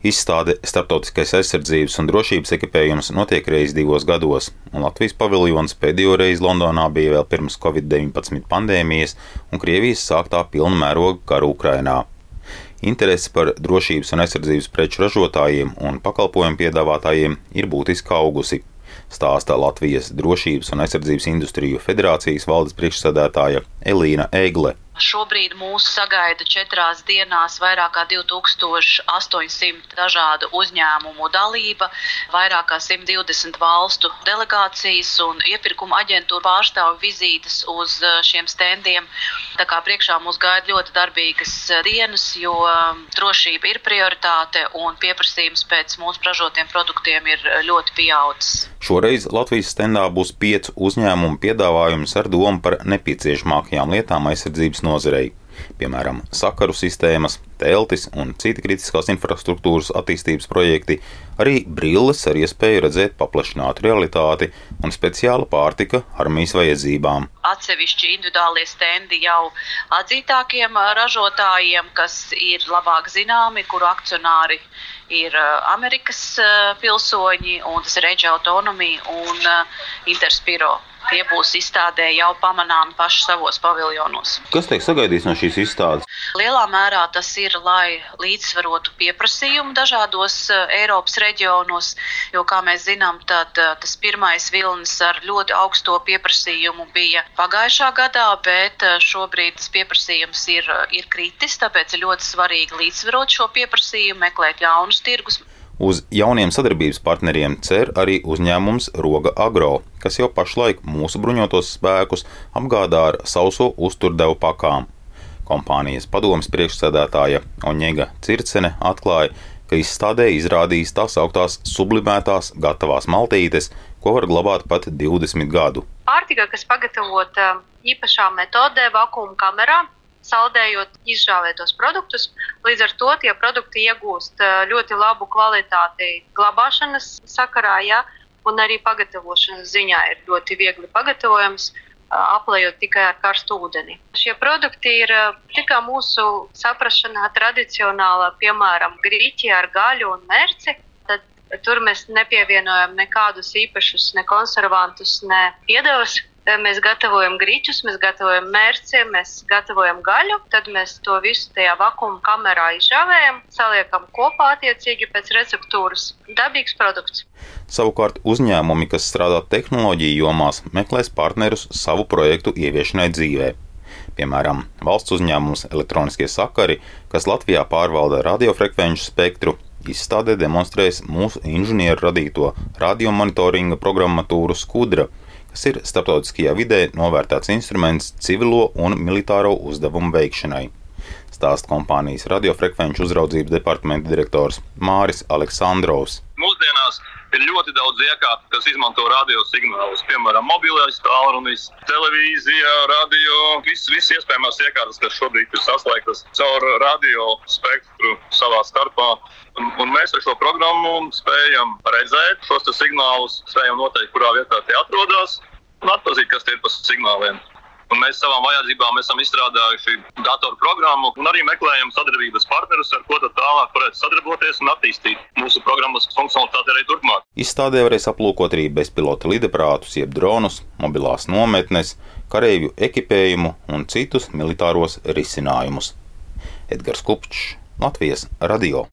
Izstāde Startautiskais aizsardzības un drošības ekipējums notiek reizes divos gados, un Latvijas paviljons pēdējo reizi Londonā bija vēl pirms Covid-19 pandēmijas un Krievijas sāktā pilna mēroga kara Ukrainā. Interese par drošības un aizsardzības preču ražotājiem un pakalpojumu piedāvātājiem ir būtiski augusi, stāsta Latvijas Drošības un aizsardzības industriju federācijas valdes priekšsēdētāja Elīna Egle. Šobrīd mūs sagaida četrās dienās vairāk kā 2800 dažādu uzņēmumu dalība, vairāk kā 120 valstu delegācijas un iepirkuma aģentūra pārstāvu vizītes uz eh, šiem standiem. Tā kā priekšā mūs gaida ļoti darbīgas eh, dienas, jo um, drošība ir prioritāte un pieprasījums pēc mūsu ražotiem produktiem ir eh, ļoti pieaudzis. Šoreiz Latvijas standā būs piecu uzņēmumu piedāvājums ar domu par nepieciešamākajām lietām aizsardzības nozarei, piemēram, sakaru sistēmas, teltis un citi kritiskās infrastruktūras attīstības projekti, arī brilles ar iespēju redzēt paplašinātu realitāti un speciāla pārtika armijas vajadzībām. Atsevišķi individuālie stendi jau atzītākiem ražotājiem, kas ir labāk zināmi, kuru akcionāri ir Amerikas pilsoņi, un tas ir Edge Autonomy un Interspiro tie būs izstādē jau pamanāmi paši savos paviljonos. Kas tiek sagaidīts no šīs izstādes? Lielā mērā tas ir, lai līdzsvarotu pieprasījumu dažādos eh, Eiropas reģionos, jo, kā mēs zinām, tad eh, tas pirmais vilnis ar ļoti augsto pieprasījumu bija pagājušā gadā, bet eh, šobrīd tas pieprasījums ir, ir kritis, tāpēc ir ļoti svarīgi līdzsvarot šo pieprasījumu, meklēt jaunus tirgus. Uz jauniem sadarbības partneriem cer arī uzņēmums Roga Agro, kas jau pašlaik mūsu bruņotos spēkus apgādā ar sauso uzturdevu pakām. Kompānijas padomas priekšsēdētāja Oņega Circene atklāja, ka izstādē izrādīs tās augtās sublimētās gatavās maltītes, ko var glabāt pat 20 gadu. Pārtika, kas pagatavota īpašā metodē, vakuuma kamerā, saldējot izžāvētos produktus. Līdz ar to tie produkti iegūst ļoti labu kvalitāti glabāšanas sakarā, ja, un arī pagatavošanas ziņā ir ļoti viegli pagatavojams. Aplējot tikai ar karstu ūdeni. Šie produkti ir tikai mūsu saprāšanā tradicionāli, piemēram, grīķi ar gaļu un mērci. Tad tur mēs nepievienojam nekādus īpašus, ne konservantus, ne piedevas mēs gatavojam grīķus, mēs gatavojam mērci, mēs gatavojam gaļu, tad mēs to visu tajā vakuma kamerā izžāvējam, saliekam kopā attiecīgi pēc receptūras. Dabīgs produkts. Savukārt uzņēmumi, kas strādā tehnoloģiju jomās, meklēs partnerus savu projektu ieviešanai dzīvē. Piemēram, valsts uzņēmums Elektroniskie sakari, kas Latvijā pārvalda radiofrekvenču spektru, izstādē demonstrēs mūsu inženieru radīto radiomonitoringa programmatūru Skudra, kas ir starptautiskajā vidē novērtēts instruments civilo un militāro uzdevumu veikšanai. Stāsta kompānijas radiofrekvenču uzraudzības departamenta direktors Māris Aleksandrovs. Mūsdienās ir ļoti daudz iekārtu, kas izmanto radio signālus. Piemēram, mobilais tālrunis, televīzija, radio, visas vis iespējamās iekārtas, kas šobrīd ir saslēgtas caur radio spektru savā starpā. Un, un mēs ar šo programmu spējam redzēt šos signālus, spējam noteikt, kurā vietā tie atrodas un atzīt, kas tie ir pa signāliem. Un mēs savām vajadzībām esam izstrādājuši datoru programmu un arī meklējam sadarbības partnerus, ar ko tālāk varētu sadarboties un attīstīt mūsu programmas funkcionalitāti arī turpmāk. Izstādē varēs aplūkot arī bezpilota lidaprātus, jeb dronus, mobilās nometnes, kareivju ekipējumu un citus militāros risinājumus. Edgars Kupčs, Latvijas radio.